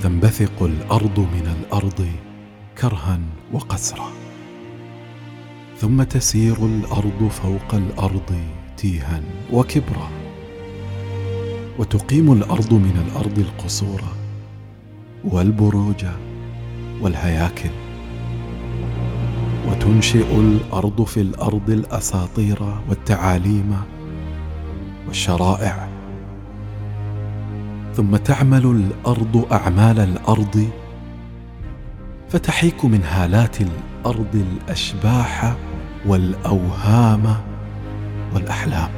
فتنبثق الأرض من الأرض كرها وقسرا ثم تسير الأرض فوق الأرض تيها وكبرا. وتقيم الأرض من الأرض القصور والبروج والهياكل. وتنشئ الأرض في الأرض الأساطير والتعاليم والشرائع ثم تعمل الأرض أعمال الأرض فتحيك من هالات الأرض الأشباح والأوهام والأحلام.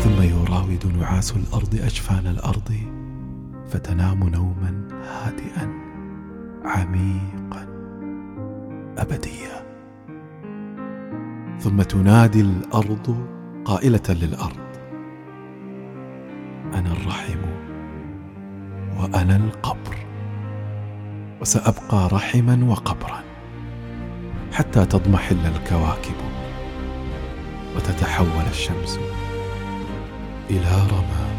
ثم يراود نعاس الأرض أجفان الأرض فتنام نوما هادئا عميقا ابديا. ثم تنادي الأرض قائلة للأرض أنا الرحم وأنا القبر. وسأبقى رحما وقبرا حتى تضمحل الكواكب وتتحول الشمس إلى رماد.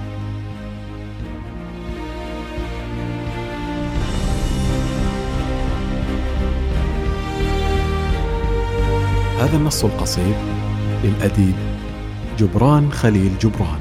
هذا النص القصير للأديب جبران خليل جبران.